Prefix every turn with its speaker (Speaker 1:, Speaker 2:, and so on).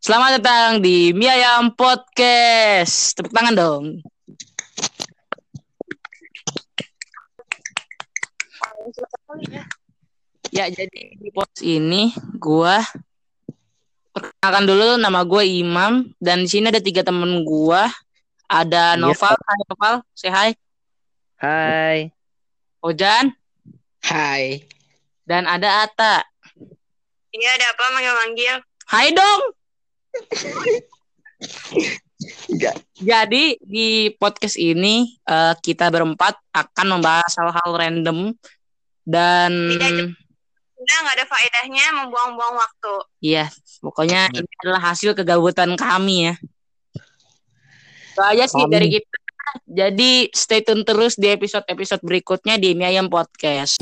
Speaker 1: Selamat datang di Mie Ayam Podcast. Tepuk tangan dong. Ya, jadi di podcast ini gua perkenalkan dulu nama gue Imam dan di sini ada tiga temen gua. Ada
Speaker 2: Iya.
Speaker 1: Noval, hai Noval, say hi.
Speaker 2: Hai.
Speaker 1: Ojan
Speaker 3: Hai.
Speaker 1: Dan ada Ata.
Speaker 4: Iya, ada apa manggil-manggil?
Speaker 1: Hai dong.
Speaker 3: Enggak.
Speaker 1: Jadi di podcast ini eh, kita berempat akan membahas hal-hal random dan
Speaker 4: Tidak nggak ada faedahnya membuang-buang waktu.
Speaker 1: iya pokoknya ini adalah hasil kegabutan kami ya. Itu aja sih
Speaker 2: Kami.
Speaker 1: dari kita. Jadi stay tune terus di episode-episode berikutnya di Mie Ayam Podcast.